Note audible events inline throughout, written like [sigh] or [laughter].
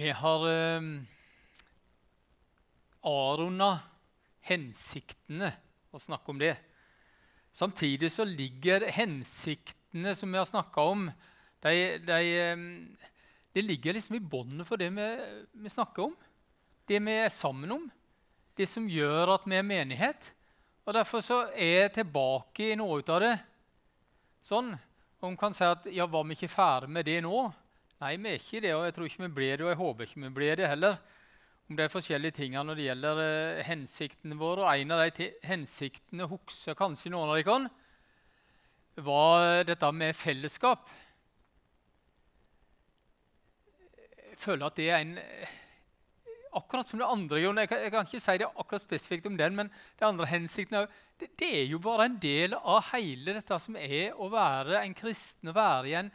Vi har eh, avrunda hensiktene og snakke om det. Samtidig så ligger hensiktene som vi har snakka om, de, de, eh, de, ligger liksom i båndet for det vi, vi, snakker om. Det vi er sammen om. Det som gjør at vi er menighet. Og Derfor så er jeg tilbake i noe av det. Sånn, og Man kan si at ja, var vi ikke ferdig med det nå? Nei, vi er ikke det, og jeg tror ikke vi blir det, og jeg håper ikke vi blir det heller. Om er forskjellige ting når det gjelder eh, hensiktene våre. og En av de hensiktene husker kanskje noen av dere var dette med fellesskap. Jeg føler at det er en Akkurat som det andre jeg, kan, jeg kan ikke si det akkurat spesifikt om den, men det andre hensikten det, det er jo bare en del av hele dette som er å være en kristen, å være igjen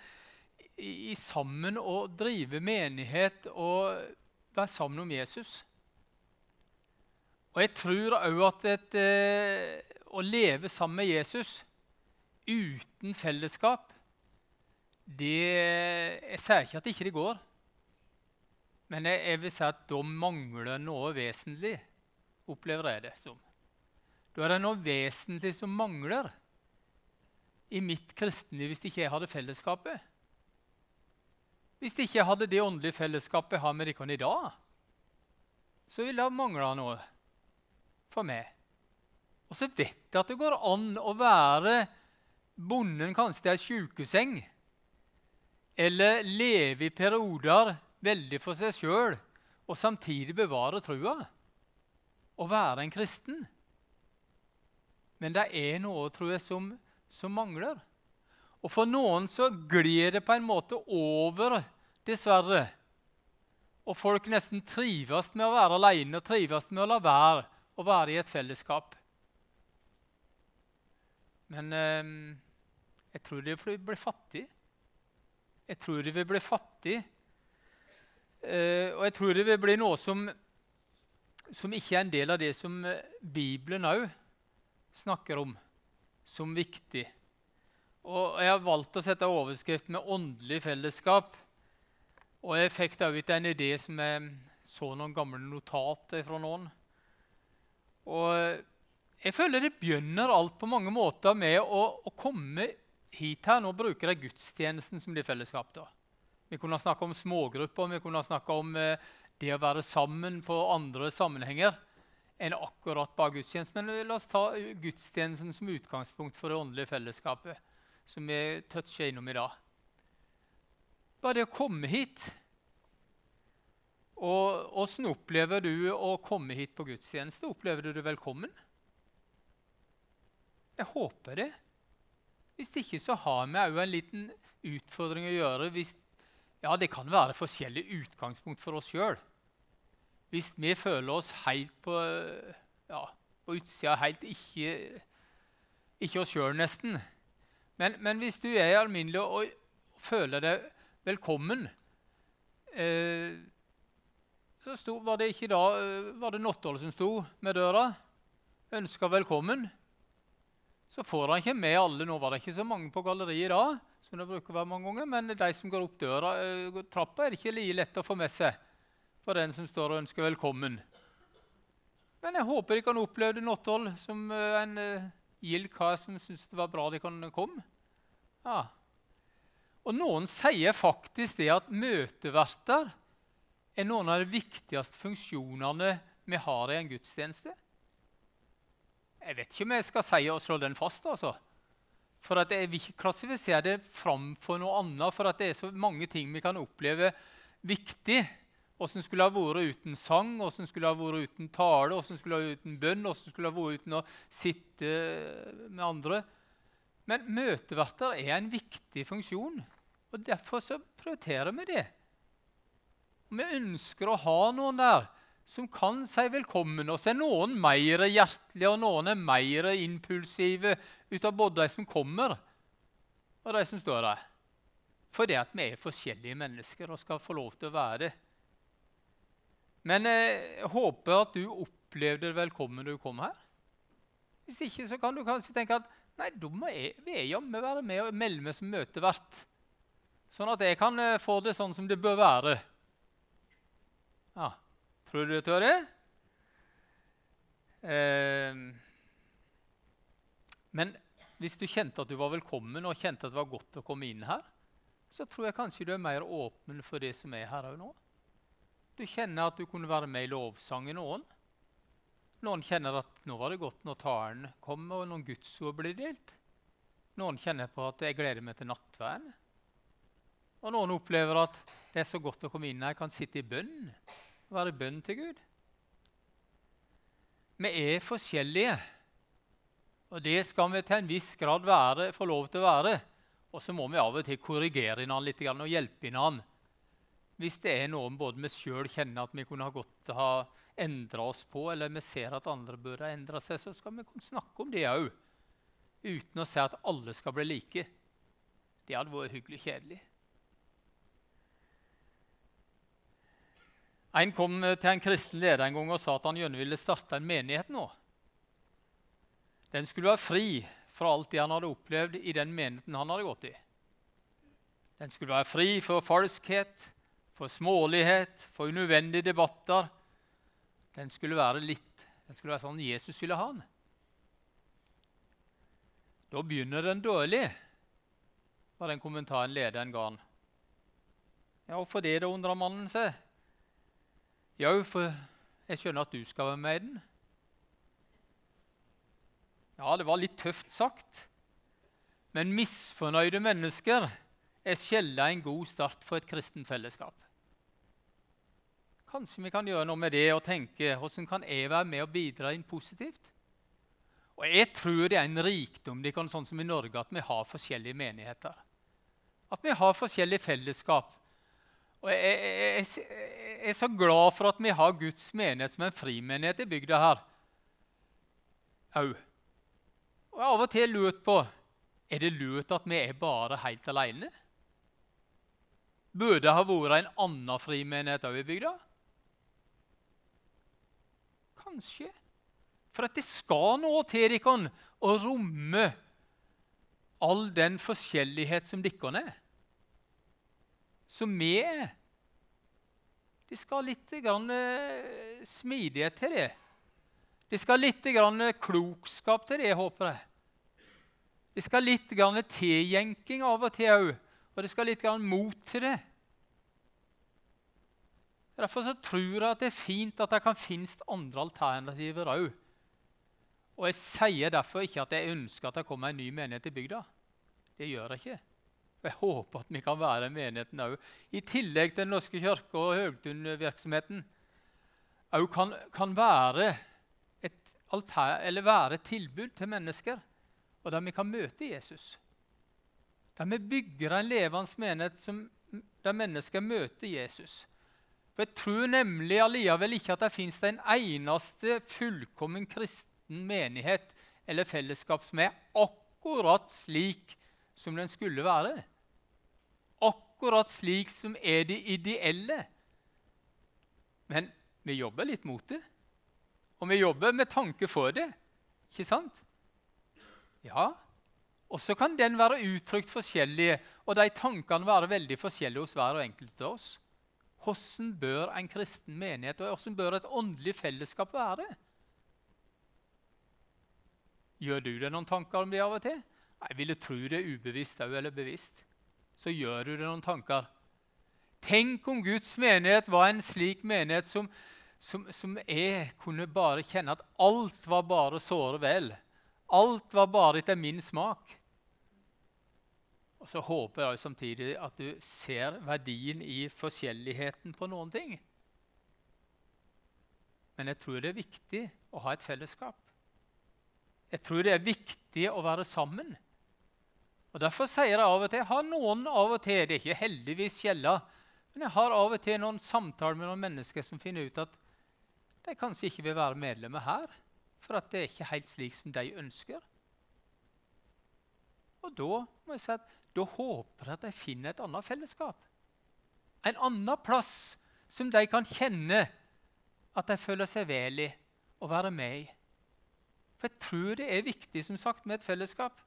i, i sammen og drive menighet og være sammen om Jesus. Og jeg tror òg at et, eh, å leve sammen med Jesus uten fellesskap det, Jeg sier ikke at det ikke går, men jeg, jeg vil si at da mangler noe vesentlig, opplever jeg det som. Da er det noe vesentlig som mangler i mitt kristenliv hvis ikke jeg hadde fellesskapet. Hvis de ikke hadde det åndelige fellesskapet jeg har med dere i dag, så ville det mangla noe for meg. Og så vet jeg at det går an å være bonden kanskje til ei sjukeseng, eller leve i perioder veldig for seg sjøl og samtidig bevare trua og være en kristen. Men det er noe tror jeg, som, som mangler. Og for noen så glir det på en måte over, dessverre. Og folk nesten trives med å være alene og trives med å la være å være i et fellesskap. Men eh, jeg tror de vil bli fattige. Jeg tror de vil bli fattige. Eh, og jeg tror det vil bli noe som, som ikke er en del av det som Bibelen òg snakker om som viktig. Og jeg har valgt å sette overskrift med 'åndelig fellesskap'. Og jeg fikk da ut en idé som jeg så noen gamle notater fra noen. Og jeg føler det begynner alt på mange måter med å, å komme hit her. Nå bruker jeg gudstjenesten som det fellesskap. da. Vi kunne snakke om smågrupper, vi kunne snakke om eh, det å være sammen på andre sammenhenger enn akkurat bare gudstjenesten. Men la oss ta gudstjenesten som utgangspunkt for det åndelige fellesskapet som vi toucher innom i dag. Bare det å komme hit. Og Åssen opplever du å komme hit på gudstjeneste? Opplever du det velkommen? Jeg håper det. Hvis ikke så har vi òg en liten utfordring å gjøre. Hvis, ja, Det kan være forskjellig utgangspunkt for oss sjøl. Hvis vi føler oss helt på, ja, på utsida, helt ikke, ikke oss sjøl, nesten, men, men, hvis du er alminnelig og, og føler deg velkommen eh, så sto, Var det ikke da eh, var det Nottål som sto med døra? Ønska velkommen. Så får han ikke med alle. Nå var det ikke så mange på galleriet da, som det bruker å være mange ganger, men de som går opp døra, uh, trappa, er det ikke like lett å få med seg for den som står og ønsker velkommen. Men jeg håper de kan oppleve Nottål som en gild kar som syntes det var bra de kan komme. Ja. Og noen sier faktisk det at møteverter er noen av de viktigste funksjonene vi har i en gudstjeneste. Jeg vet ikke om jeg skal si og slå den fast. altså. For at Jeg vil ikke klassifisere det framfor noe annet, for at det er så mange ting vi kan oppleve viktig. Åssen skulle det ha vært uten sang, åssen skulle det ha vært uten tale, åssen skulle det ha vært uten bønn, åssen skulle det ha vært uten å sitte med andre. Men møteverter er en viktig funksjon, og derfor så prioriterer vi det. Vi ønsker å ha noen der som kan si velkommen. Og så er noen mer hjertelige, og noen er mer impulsive ut av både de som kommer, og de som står der. Fordi at vi er forskjellige mennesker og skal få lov til å være det. Men eh, jeg håper at du opplevde det velkommen du kom her. Hvis ikke så kan du kanskje tenke at nei, da må jeg, jeg jammen være med og melde meg som møtevert. Sånn at jeg kan eh, få det sånn som det bør være. Ja, tror du du tør det? Eh, men hvis du kjente at du var velkommen og kjente at det var godt å komme inn her, så tror jeg kanskje du er mer åpen for det som er her òg nå. Du kjenner at du kunne være med i lovsangen òg. Noen kjenner at nå var det godt når talen kom, og noen gudsord blir delt. Noen kjenner på at jeg gleder meg til nattverden. Og noen opplever at det er så godt å komme inn her, jeg kan sitte i bønn. Være bønn til Gud. Vi er forskjellige, og det skal vi til en viss grad være, få lov til å være. Og så må vi av og til korrigere hverandre litt og hjelpe hverandre. Hvis det er noe både vi sjøl kjenner at vi kunne ha godt ha endra oss på, eller vi ser at andre bør ha endra seg, så skal vi kunne snakke om det òg. Uten å si at alle skal bli like. Det hadde vært hyggelig kjedelig. En kom til en kristen leder en gang og sa at han gjerne ville starte en menighet nå. Den skulle være fri fra alt det han hadde opplevd i den menigheten han hadde gått i. Den skulle være fri for falskhet, for smålighet, for unødvendige debatter. Den skulle være litt den skulle være sånn Jesus ville ha den. Da begynner den dårlig, var den kommentaren lederen ga han. Ja, hvorfor det, da, undra mannen seg. Ja, for jeg skjønner at du skal være med i den. Ja, det var litt tøft sagt. Men misfornøyde mennesker er sjelden en god start for et kristent fellesskap. Kanskje vi kan gjøre noe med det og tenke hvordan kan jeg være med og bidra inn positivt? Og Jeg tror det er en rikdom det kan, sånn som i Norge, at vi har forskjellige menigheter. At vi har forskjellige fellesskap. Og jeg, jeg, jeg, er så glad for at vi har Guds menighet som en frimenighet i bygda her Au. Og jeg av og til lurt på er det lurt at vi er bare helt alene. Burde det ha vært en annen frimenighet òg i bygda? Kanskje. For at det skal noe til dere å romme all den forskjellighet som dere er. Som vi er. Det skal litt grann, eh, smidighet til det. Det skal litt klokskap til det, håper jeg. Det skal litt tiljenking av og til òg, og det skal litt mot til det. Derfor tror jeg at det er fint at det kan finnes andre alternativer òg. Og jeg sier derfor ikke at jeg ønsker at det kommer en ny menighet i bygda. Det gjør jeg ikke. Jeg håper at vi kan være menigheten òg. I tillegg til Den norske kirke og Høgtun-virksomheten òg kan, kan være alter, eller være et tilbud til mennesker, og der vi kan møte Jesus. Der vi bygger en levende menighet som, der mennesker møter Jesus. For Jeg tror nemlig alliavel ikke at det fins en eneste fullkommen kristen menighet eller fellesskap som er akkurat slik som den skulle være. Akkurat slik som er det ideelle. Men vi jobber litt mot det. Og vi jobber med tanke for det. Ikke sant? Ja. Og så kan den være uttrykt forskjellig, og de tankene være veldig forskjellige hos hver og enkelt av oss. Hvordan bør en kristen menighet og hvordan bør et åndelig fellesskap være? Gjør du deg noen tanker om det av og til? Jeg ville tro det er ubevisst eller bevisst. Så gjør du deg noen tanker. Tenk om Guds menighet var en slik menighet som som, som, jeg kunne bare kjenne at alt var bare såre vel. Alt var bare etter min smak. Og så håper jeg samtidig at du ser verdien i forskjelligheten på noen ting. Men jeg tror det er viktig å ha et fellesskap. Jeg tror det er viktig å være sammen. Og Derfor sier jeg av og til jeg har noen av og til, Det er ikke heldigvis gjelda, men jeg har av og til noen samtaler med noen mennesker som finner ut at de kanskje ikke vil være medlemmer her, for at det er ikke helt slik som de ønsker. Og da må jeg si at da håper jeg at de finner et annet fellesskap. En annen plass som de kan kjenne at de føler seg vel i å være med i. For jeg tror det er viktig som sagt, med et fellesskap.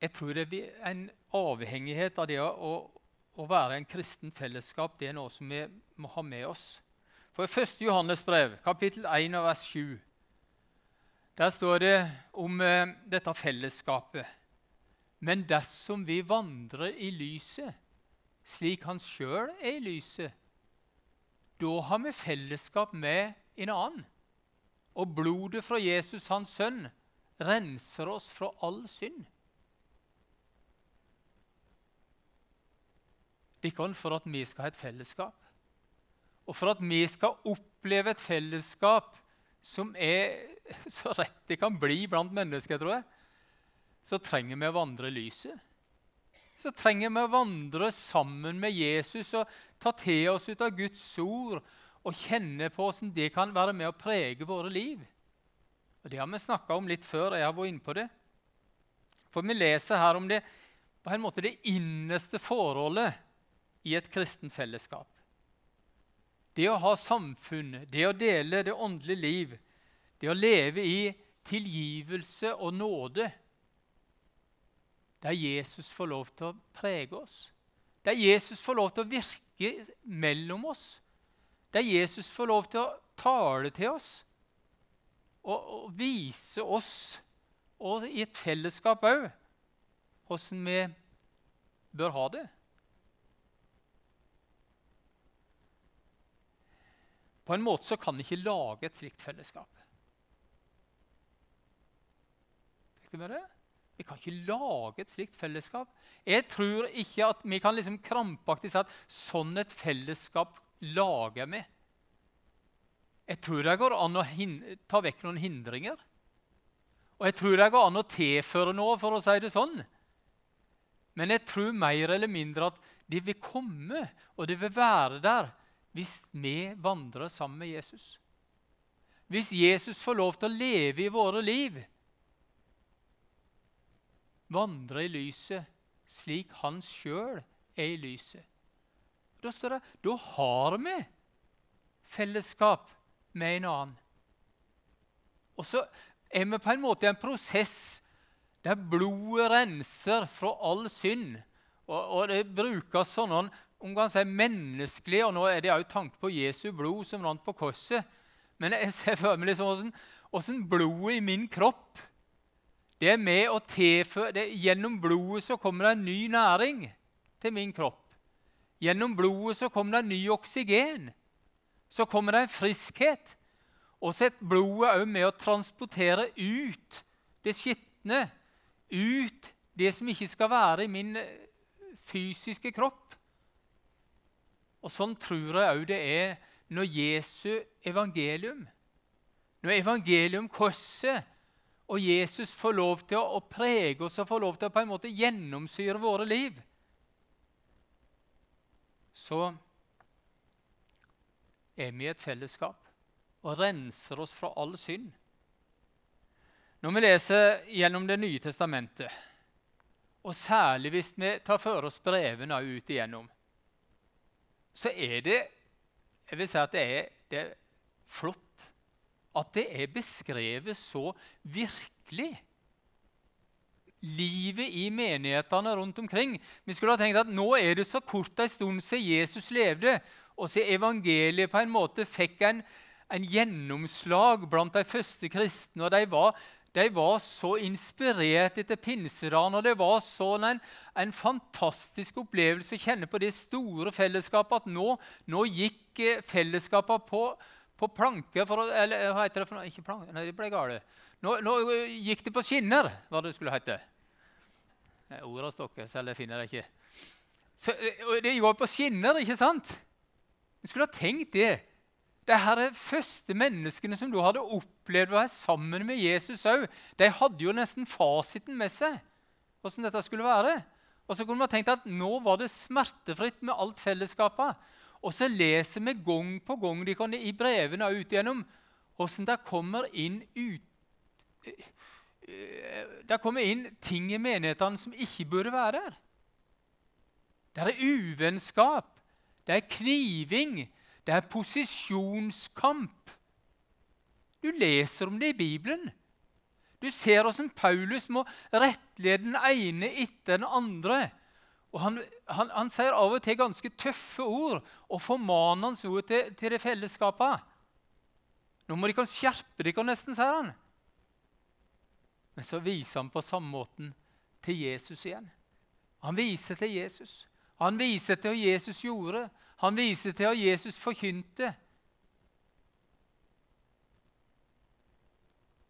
Jeg tror det er en avhengighet av det å, å være en kristen fellesskap. Det er noe som vi må ha med oss. For i 1. Johannes brev, kapittel 1, vers 7, der står det om eh, dette fellesskapet. Men dersom vi vandrer i lyset, slik Han sjøl er i lyset, da har vi fellesskap med en annen. Og blodet fra Jesus, hans sønn, renser oss fra all synd. Det er for at vi skal ha et fellesskap. Og for at vi skal oppleve et fellesskap som er [laughs] så rett det kan bli blant mennesker, tror jeg, så trenger vi å vandre lyset. Så trenger vi å vandre sammen med Jesus og ta til oss ut av Guds ord og kjenne på hvordan det kan være med å prege våre liv. Og Det har vi snakka om litt før. jeg har vært inne på det. For vi leser her om det på en måte det innerste forholdet i et kristent fellesskap. Det å ha samfunn, det å dele det åndelige liv, det å leve i tilgivelse og nåde, der Jesus får lov til å prege oss, der Jesus får lov til å virke mellom oss, der Jesus får lov til å tale til oss og, og vise oss, og i et fellesskap òg, åssen vi bør ha det. På en måte så kan vi ikke lage et slikt fellesskap. Du med det? Vi kan ikke lage et slikt fellesskap. Jeg tror ikke at vi kan liksom krampaktig si at sånn et fellesskap lager vi. Jeg tror det går an å ta vekk noen hindringer. Og jeg tror det går an å tilføre noe, for å si det sånn. Men jeg tror mer eller mindre at de vil komme, og de vil være der hvis vi vandrer sammen med Jesus. Hvis Jesus får lov til å leve i våre liv, vandre i lyset slik han sjøl er i lyset. Da står det da har vi fellesskap med en annen. Og så er vi på en måte i en prosess der blodet renser fra all synd. Og, og det brukes sånn om kan si menneskelig, og nå er det òg tanke på Jesu blod som rant på korset. Men jeg ser for meg liksom hvordan blodet i min kropp det er med å tilføre Gjennom blodet så kommer det en ny næring til min kropp. Gjennom blodet så kommer det en ny oksygen. Så kommer det en friskhet. Og så er blodet òg med å transportere ut det skitne, ut det som ikke skal være i min fysiske kropp. Og sånn tror jeg òg det er når Jesu evangelium, når evangelium korset og Jesus får lov til å, prege oss og får lov til å på en måte gjennomsyre våre liv, så er vi i et fellesskap og renser oss fra all synd. Når vi leser gjennom Det nye testamentet, og særlig hvis vi tar for oss brevene ut igjennom, så er det Jeg vil si at det er, det er flott at det er beskrevet så virkelig. Livet i menighetene rundt omkring. Vi skulle ha tenkt at nå er det så kort en stund siden Jesus levde, og siden evangeliet på en måte fikk en, en gjennomslag blant de første kristne. og de var de var så inspirert etter pinsedagen, og det var sånn en, en, fantastisk opplevelse å kjenne på det store fellesskapet at nå, nå gikk eh, fellesskapet på, på planker for å, Eller hva heter det for noe? Ikke planker, nei, det ble galt. Nå, nå, eh, gikk det på skinner, hva det skulle hete. Orda stokker, selv jeg finner det ikke. Så, eh, det går på skinner, ikke sant? Du skulle ha tenkt det de her første menneskene som du hadde opplevd å være sammen med Jesus òg, de hadde jo nesten fasiten med seg, hvordan dette skulle være. Og så kunne man tenkt at nå var det smertefritt med alt fellesskapet. Og så leser vi gang på gang de kan, i brevene og ut igjennom hvordan det kommer inn ut, det kommer inn ting i menighetene som ikke burde være der. Det er uvennskap, det er kniving, det er posisjonskamp. Du leser om det i Bibelen. Du ser hvordan Paulus må rettlede den ene etter den andre. Og han, han, han, sier av og til ganske tøffe ord og formaner hans ord til, til det fellesskapet. Nå må dere skjerpe dere, nesten, sier han. Men så viser han på samme måten til Jesus igjen. Han viser til Jesus. Han viser til hva Jesus gjorde. Han viser til hva Jesus forkynte.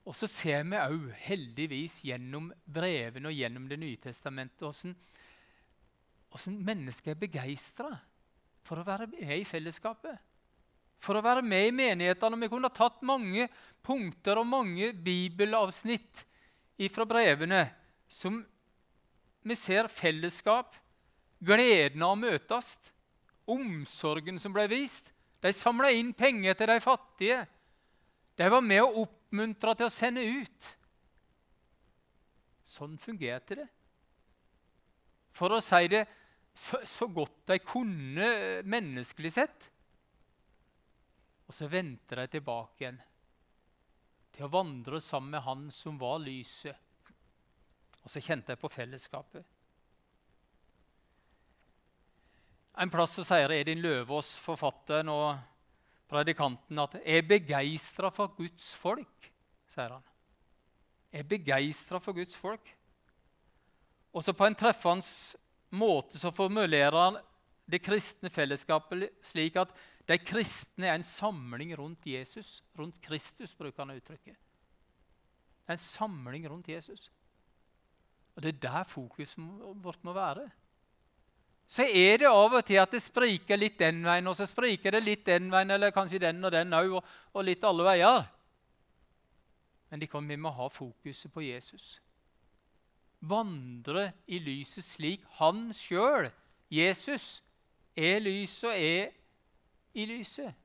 Og så ser vi òg, heldigvis, gjennom brevene og gjennom Det nye testamentet hvordan, hvordan mennesker er begeistra for å være med i fellesskapet. For å være med i menighetene. Vi kunne ha tatt mange punkter og mange bibelavsnitt fra brevene som vi ser fellesskap, gleden av å møtes, omsorgen som ble vist. De samla inn penger til de fattige. De var med å oppmuntre til å sende ut. Sånn fungerte det. For å si det så, så godt de kunne menneskelig sett. Og så vendte de tilbake igjen til å vandre sammen med Han som var lyset. Og så kjente jeg på fellesskapet. En plass så sier Edin Løvaas, forfatteren og predikanten at 'jeg er begeistra for Guds folk', sier han. Jeg er begeistra for Guds folk. Og så på en treffende måte så formulerer han det kristne fellesskapet slik at de kristne er en samling rundt Jesus. Rundt Kristus, bruker han uttrykket. Det er en samling rundt Jesus. Og Det er der fokuset vårt må være så er det av og til at det spriker litt den veien, og så spriker det litt den veien, eller kanskje den og den òg, og, og, litt alle veier. Men kan, vi må ha fokuset på Jesus. Vandre i lyset slik han sjøl, Jesus, er lyset og er i lyset.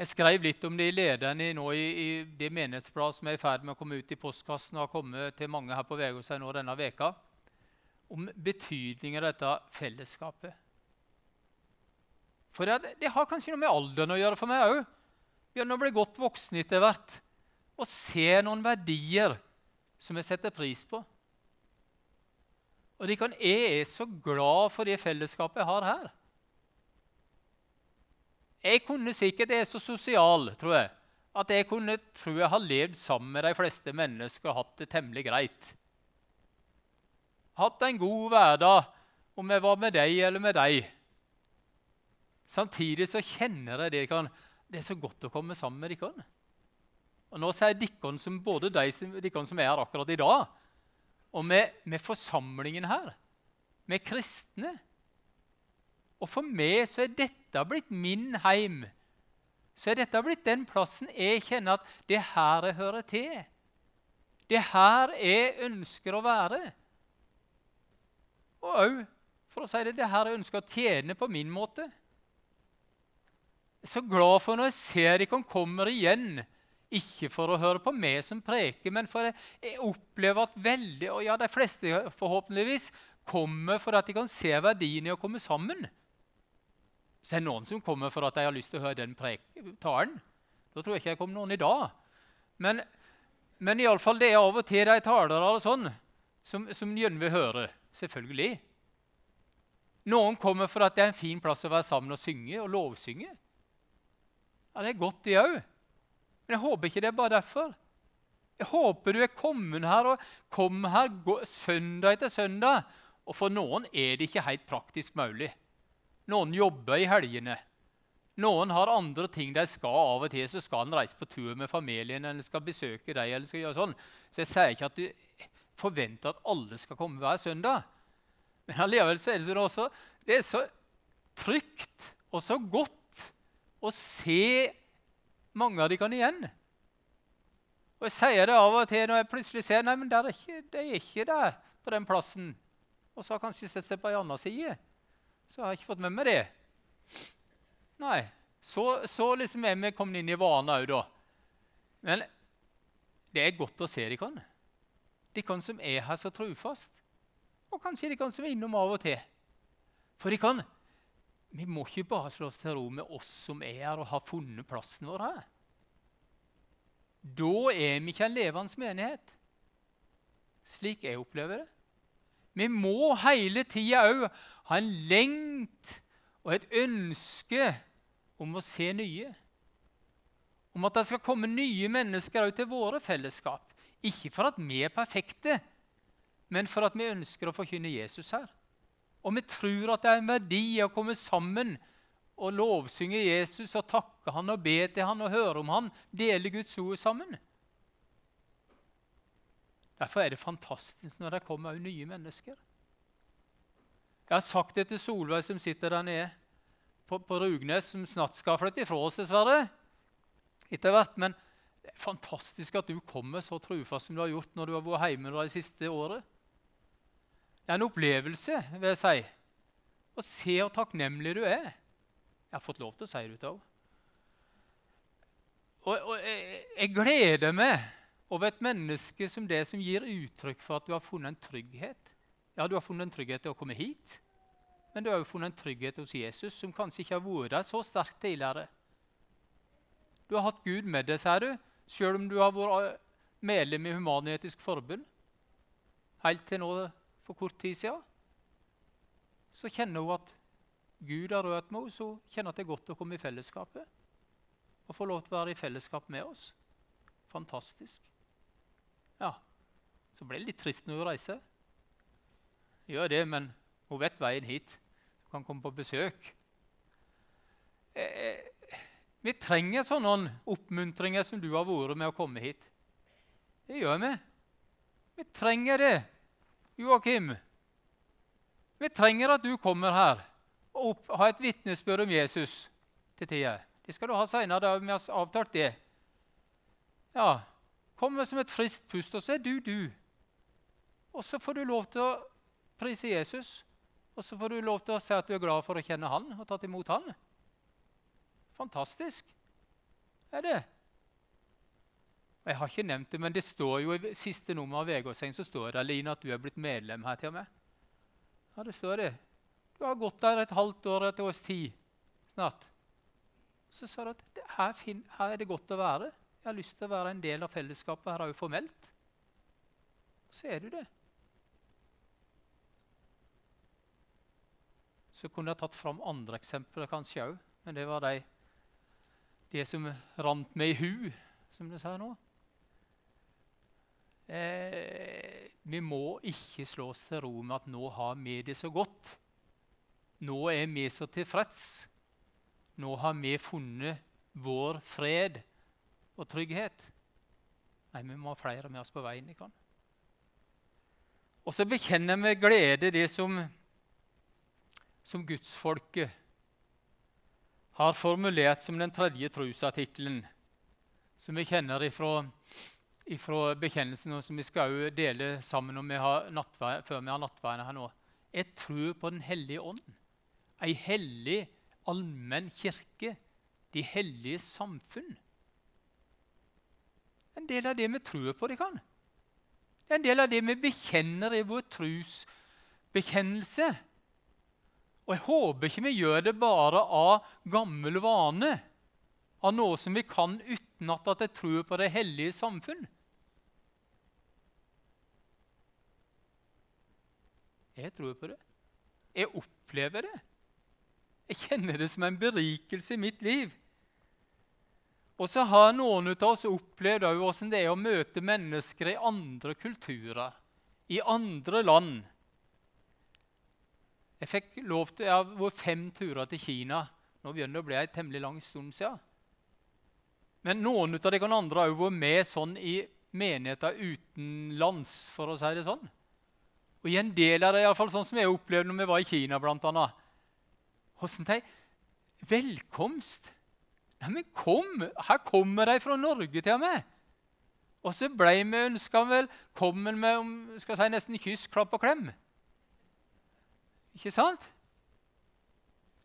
Jeg skrev litt om det i lederen i, nå i, i det menighetsbladet som er i ferd med å komme ut i postkassen og har kommet til mange her på Vegårshei nå denne veka, om betydningen av dette fellesskapet. For det, det, har kanskje noe med alderen å gjøre for meg òg. Begynner å bli godt voksen etter hvert og se noen verdier som jeg setter pris på. Og de kan, Jeg er så glad for det fellesskapet jeg har her. Jeg kunne sikkert Jeg er så sosial, tror jeg, at jeg kunne tror jeg har levd sammen med de fleste mennesker og hatt det temmelig greit. Hatt en god hverdag om jeg var med deg eller med deg. Samtidig så kjenner jeg dere. det er så godt å komme sammen med dere. Og Nå sier dere som både de som, som er her akkurat i dag, og med, med forsamlingen her, med kristne og for meg så er dette blitt min heim. Så er dette blitt den plassen jeg kjenner at det er her jeg hører til. Det er her jeg ønsker å være. Og òg, for å si det, det er her jeg ønsker å tjene på min måte. Jeg er så glad for når jeg ser dere kommer igjen. Ikke for å høre på meg som preker, men for jeg opplever at veldig, og ja, de fleste forhåpentligvis kommer for at de kan se verdien i å komme sammen. Så er noen som kommer for at de har lyst til å høre den talen. Da tror jeg ikke jeg kommer noen i dag. Men, men fall det er av og til de talere sånn, som, som gjerne vil høre. Selvfølgelig. Noen kommer for at det er en fin plass å være sammen og synge og lovsynge. Ja, Det er godt, det òg. Men jeg håper ikke det er bare derfor. Jeg håper du er kommet her og kommer her søndag etter søndag. Og for noen er det ikke helt praktisk mulig. Noen jobber i helgene. Noen har andre ting de skal. Av og til så skal en reise på tur med familien eller skal besøke deg. eller skal gjøre sånn. Så jeg sier ikke at du forventer at alle skal komme hver søndag. Men allikevel så er det, også, det er så trygt og så godt å se mange av de kan igjen. Og Jeg sier det av og til når jeg plutselig ser nei, men der er ikke, de er ikke der på den plassen. Og så har kanskje sett seg på en annen side så har jeg ikke fått med meg det. Nei, Så, så liksom er vi kommet inn i vanen òg, da. Men det er godt å se de kan. De kan som er her så trufast. Og kanskje de kan som er innom av og til. For de kan Vi må ikke bare slå oss til ro med oss som er her og har funnet plassen vår her. da er vi ikke en levende menighet. Slik jeg opplever det. Vi må hele tida òg ha en lengt og et ønske om å se nye. Om at det skal komme nye mennesker ut til våre fellesskap. Ikke for at vi er perfekte, men for at vi ønsker å forkynne Jesus her. Og vi tror at det er en verdi å komme sammen og lovsynge Jesus og takke han og be til han og høre om han, dele Guds ord sammen. Derfor er det fantastisk når det kommer nye mennesker. Jeg har sagt det til Solveig, som sitter der nede på, på Rugnes, som snart skal flytte ifra oss, dessverre. etter hvert, Men det er fantastisk at du kommer så trufast som du har gjort når du har vært hjemme det siste året. Det er en opplevelse, vil jeg si, å se hvor takknemlig du er. Jeg har fått lov til å si det ut òg. Og, og jeg, jeg, gleder meg over et menneske som det som gir uttrykk for at du har funnet en trygghet. Ja, du har funnet en trygghet til å komme hit, men du har jo funnet en trygghet hos Jesus, som kanskje ikke har vært der så sterkt tidligere. Du har hatt Gud med deg, sier du, selv om du har vært medlem i Human-Etisk Forbund helt til nå for kort tid siden, så kjenner hun at Gud har rørt med henne, så kjenner at det er godt å komme i fellesskapet. Og få lov til å være i fellesskap med oss. Fantastisk. Ja, så ble det litt trist når hun reiser. Gjør det, men hun vet veien hit. Hun kan komme på besøk. Eh, eh, vi trenger sånne oppmuntringer som du har vært med å komme hit. Det gjør vi. Vi trenger det. Joakim, vi trenger at du kommer her og opp, har et vitnesbyrd om Jesus til tida. Det skal du ha seinere. Vi har avtalt det. Ja, Kommer som et friskt pust, og så er du du. Og så får du lov til å prise Jesus. Og så får du lov til å si at du er glad for å kjenne han og tatt imot han. Fantastisk. Er det? Jeg har ikke nevnt det, men det står jo i siste nummer av Vegårsheng så står det Line, at du er blitt medlem her til og med. Ja, det står det. Du har gått der et halvt år, et års tid snart. Så sa du at her, her, er det godt å være. Jeg har lyst til å være en del av fellesskapet her òg formelt. Så er du det. Så kunne jeg tatt fram andre eksempler kanskje òg, men det var de, de som rant meg i hu, som det sier nå. Eh, vi må ikke slå oss til ro med at nå har vi det så godt. Nå er vi så tilfreds. Nå har vi funnet vår fred og trygghet. Nei, vi må ha flere med oss på veien. Ikke? Og så bekjenner vi glede det som, som gudsfolket har formulert som den tredje trosartikkelen, som vi kjenner ifra ifra bekjennelsen som vi skal jo dele sammen vi før vi har nattverden her nå. Jeg tror på Den hellige ånd. Ei hellig, allmenn kirke. De hellige samfunn. En del av det vi tror på. de kan. Det er en del av det vi bekjenner i vår trosbekjennelse. Og jeg håper ikke vi gjør det bare av gammel vane, av noe som vi kan uten at jeg tror på det hellige samfunn. Jeg tror på det. Jeg opplever det. Jeg kjenner det som en berikelse i mitt liv. Og så har noen av oss opplevd hvordan det er å møte mennesker i andre kulturer, i andre land. Jeg fikk lov til, jeg vært fem turer til Kina. Nå begynner det å bli en temmelig lang stund siden. Men noen av de andre har vært med sånn i menigheter utenlands, for å si det sånn. Og i en del av det, i alle fall sånn som jeg opplevde når vi var i Kina, annet. Hvordan de Velkomst! Neimen, kom! Her kommer de fra Norge til og med. Og så ble vi ønska velkommen med skal si, nesten kyss, klapp og klem. Ikke sant?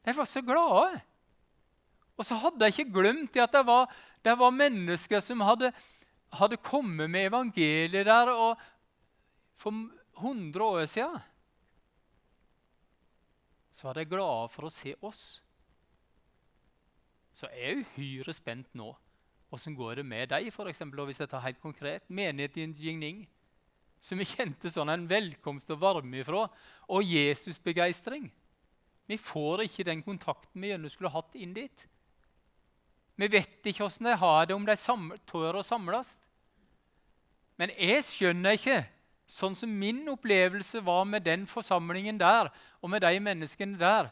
De var så glade. Og så hadde jeg ikke glemt at det var, det var mennesker som hadde, hadde kommet med evangeliet der. for 100 år siden så var de glade for å se oss. Så er jeg uhyre spent nå Åssen går det med deg, eksempel, og hvis jeg tar helt konkret? menigheten i Jingning, som vi kjente sånn en velkomst og varme ifra, og Jesusbegeistring. Vi får ikke den kontakten vi gjerne skulle hatt inn dit. Vi vet ikke åssen de har det, om de tør å samles. Men jeg skjønner ikke, sånn som min opplevelse var med den forsamlingen der, og med de menneskene der,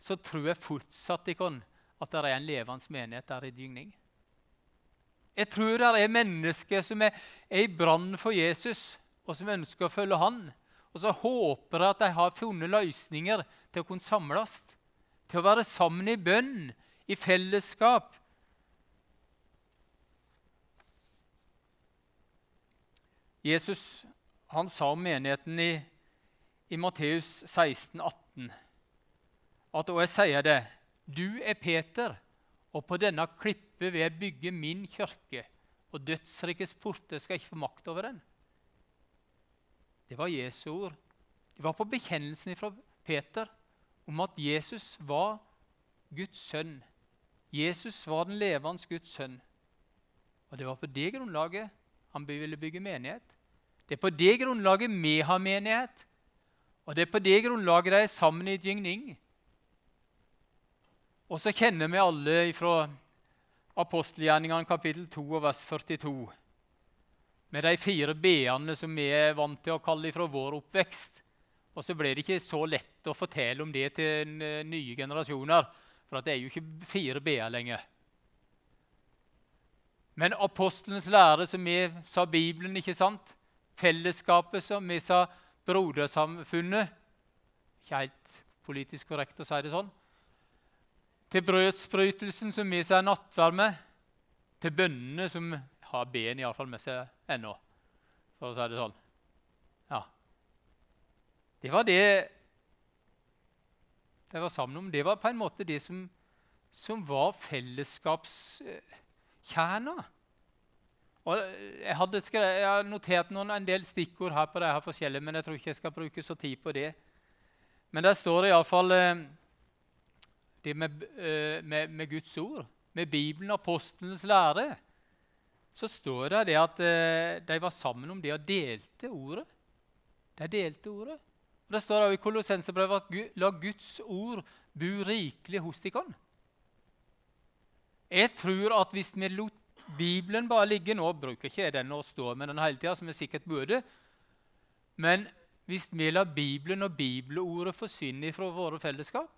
så tror jeg fortsatt ikke at det er en levende menighet der i Dygning. Jeg tror det er mennesker som er, er i brann for Jesus, og som ønsker å følge han. Og så håper jeg at de har funnet løsninger til å kunne samles, til å være sammen i bønn, i fellesskap. Jesus han sa om menigheten i, i Matteus 16, 18, at og jeg sier det, du er Peter, og på denne klippet vil jeg bygge min kirke, og dødsrikets porter skal ikke få makt over den. Det var Jesu ord. Det var på bekjennelsen fra Peter om at Jesus var Guds sønn. Jesus var den levende Guds sønn. Og det var på det grunnlaget han ville bygge menighet. Det er på det grunnlaget vi har menighet. Og det er på det grunnlaget de er sammen i Jingning. Og så kjenner vi alle fra apostelgjerningene kapittel 2 og vers 42 med de fire b-ene som vi er vant til å kalle fra vår oppvekst. Og så ble det ikke så lett å fortelle om det til nye generasjoner, for det er jo ikke fire b-er lenger. Men apostelens lære, som vi sa Bibelen, ikke sant? Fellesskapet, som vi sa brodersamfunnet Ikke helt politisk korrekt å si det sånn til brødsbrytelsen som gir seg nattverd med, til bønnene som har ben iallfall med seg ennå, for å si det sånn. Ja. Det var det de var sammen om. Det var på en måte det som, som var fellesskapskjerna. Og jeg, hadde skrevet, jeg har notert noen, en del stikkord her på det her forskjellige, men jeg tror ikke jeg skal bruke så tid på det. Men der står det iallfall eh, det med, eh, med, med, Guds ord, med Bibelen og apostlenes lære, så står det, det at eh, de var sammen om det og delte ordet. De delte ordet. Og Det står også i Kolossenserbrevet at la Guds ord bo rikelig hos dere. Jeg tror at hvis vi lot Bibelen bare ligge Nå bruker ikke den å stå med den hele tida, som jeg sikkert burde. Men hvis vi lar Bibelen og bibelordet forsvinne fra våre fellesskap,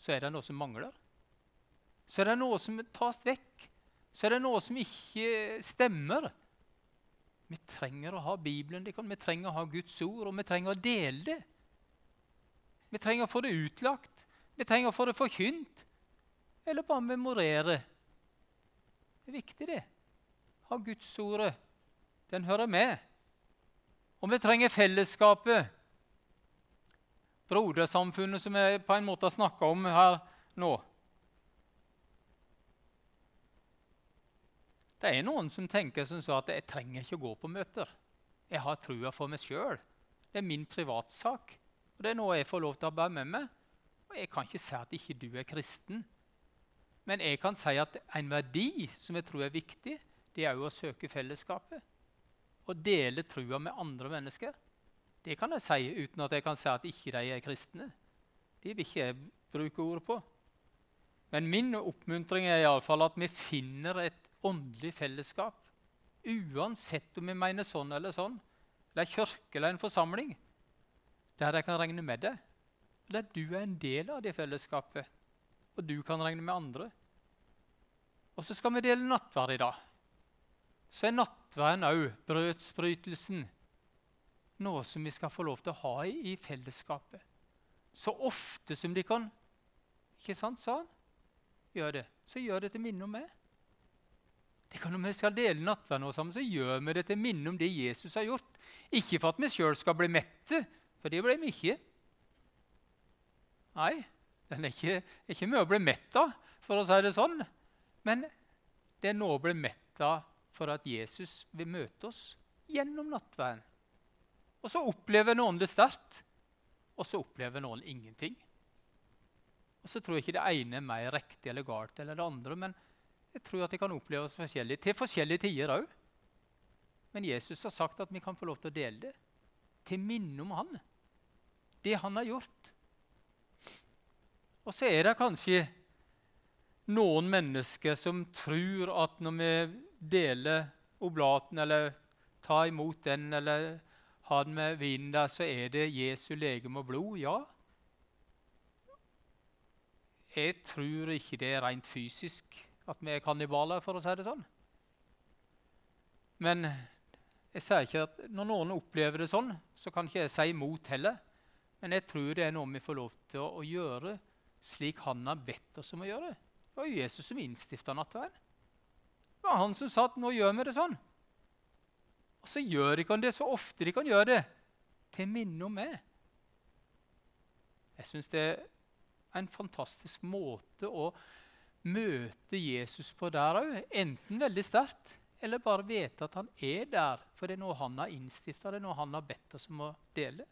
så er det noe som mangler. Så er det noe som tas vekk. Så er det noe som ikke stemmer. Vi trenger å ha Bibelen, vi trenger å ha Guds ord, og vi trenger å dele det. Vi trenger å få det utlagt, vi trenger å få det forkynt, eller bare memorere. Det er viktig, det. Ha Guds ordet. Den hører med. Og vi trenger fellesskapet brodersamfunnet som vi på en måte har snakka om her nå. Det er noen som tenker som så at jeg trenger ikke å gå på møter. Jeg har trua for meg sjøl. Det er min privatsak. Og Det er noe jeg får lov til å bære med meg. Og Jeg kan ikke si at ikke du er kristen. Men jeg kan si at en verdi som jeg tror er viktig, det er jo å søke fellesskapet. Og dele trua med andre mennesker. Det kan jeg si uten at jeg kan si at ikke de er kristne. De vil ikke jeg bruke ordet på. Men min oppmuntring er iallfall at vi finner et åndelig fellesskap. Uansett om vi mener sånn eller sånn. Det er kirke eller en forsamling der jeg kan regne med det. Der du er en del av det fellesskapet, og du kan regne med andre. Og så skal vi dele nattverd i dag. Så er nattverden òg brødsbrytelsen noe som vi skal få lov til å ha i, i fellesskapet. Så ofte som de kan. Ikke sant, sa han? Gjør det. Så gjør det til minne om meg. Det kan Når vi skal dele nattverden sammen, så gjør vi det til minne om det Jesus har gjort. Ikke for at vi sjøl skal bli mette, for det ble vi ikke. Nei, den er ikke, ikke med å bli mett av, for å si det sånn. Men det er noe å bli mett av for at Jesus vil møte oss gjennom nattverden. Og så opplever noen det sterkt, og så opplever noen ingenting. Og så tror jeg ikke det ene er mer riktig eller galt eller det andre, men Jeg tror at det kan oppleves forskjellig, til forskjellige tider òg. Men Jesus har sagt at vi kan få lov til å dele det. Til minne om han. Det han har gjort. Og så er det kanskje noen mennesker som tror at når vi deler oblaten, eller tar imot den, eller har den med vinen der, så er det Jesu legeme og blod. Ja. Jeg tror ikke det er rent fysisk at vi er kannibaler, for å si det sånn. Men jeg sier ikke at når noen opplever det sånn, så kan ikke jeg si imot heller. Men jeg tror det er noe vi får lov til å, å gjøre slik han har bedt oss om å gjøre. Det var jo Jesus som innstifta nattverden. Det var han som sa at nå gjør vi det sånn. Og så gjør ikke han det så ofte de kan gjøre det, til minne om meg. Jeg syns det er en fantastisk måte å møte Jesus på der òg. Enten veldig sterkt, eller bare vite at han er der. For det er noe han har innstifta, det er noe han har bedt oss om å dele.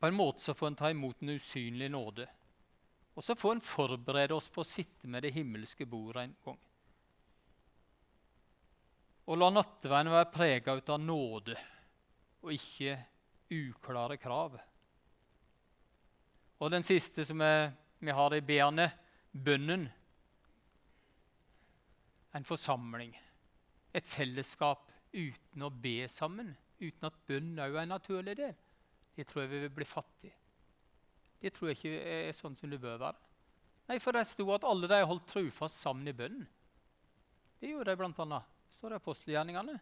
På en måte så får en ta imot en usynlig nåde. Og så får en forberede oss på å sitte med det himmelske bordet en gang. Og la nattverden være prega av nåde og ikke uklare krav. Og den siste som er, vi har i beene, bønnen. En forsamling, et fellesskap uten å be sammen, uten at bønn òg er en naturlig del. Det tror jeg vi vil bli fattige. Det tror jeg ikke er sånn som det bør være. Nei, for det sto at alle de holdt trufast sammen i bønnen. Det gjorde de bl.a. står det i apostelgjerningene.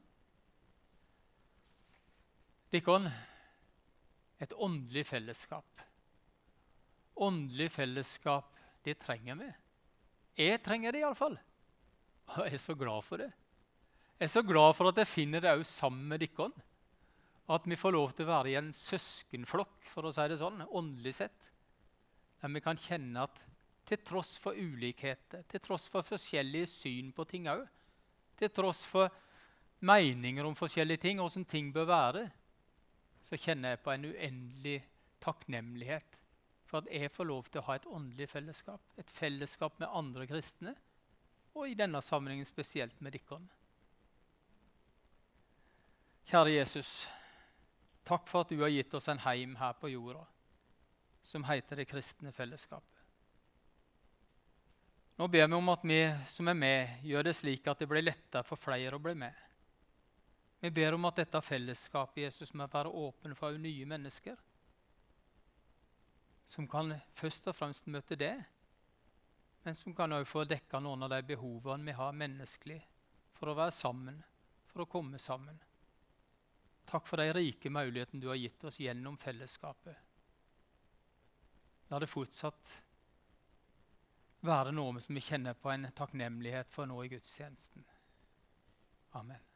Dikon, et åndelig fellesskap åndelig fellesskap, det trenger vi. Jeg trenger det iallfall. Og jeg er så glad for det. Jeg er så glad for at jeg finner det òg sammen med dere. At vi får lov til å være i en søskenflokk, for å si det sånn, åndelig sett. Der vi kan kjenne at til tross for ulikheter, til tross for forskjellige syn på ting òg, til tross for meninger om forskjellige ting, åssen ting bør være, så kjenner jeg på en uendelig takknemlighet for at jeg får lov til å ha et åndelig fellesskap. Et fellesskap med andre kristne, og i denne sammenhengen spesielt med dere. Kjære Jesus, takk for at du har gitt oss en heim her på jorda som heter det kristne fellesskapet. Nå ber vi om at vi som er med, gjør det slik at det blir lettere for flere å bli med. Vi ber om at dette fellesskapet Jesus må være åpen for nye mennesker som kan først og fremst møte det, men som kan også få dekka noen av de behovene vi har menneskelig for å være sammen, for å komme sammen. Takk for de rike mulighetene du har gitt oss gjennom fellesskapet. La det fortsatt være noe som vi kjenner på en takknemlighet for nå i gudstjenesten. Amen.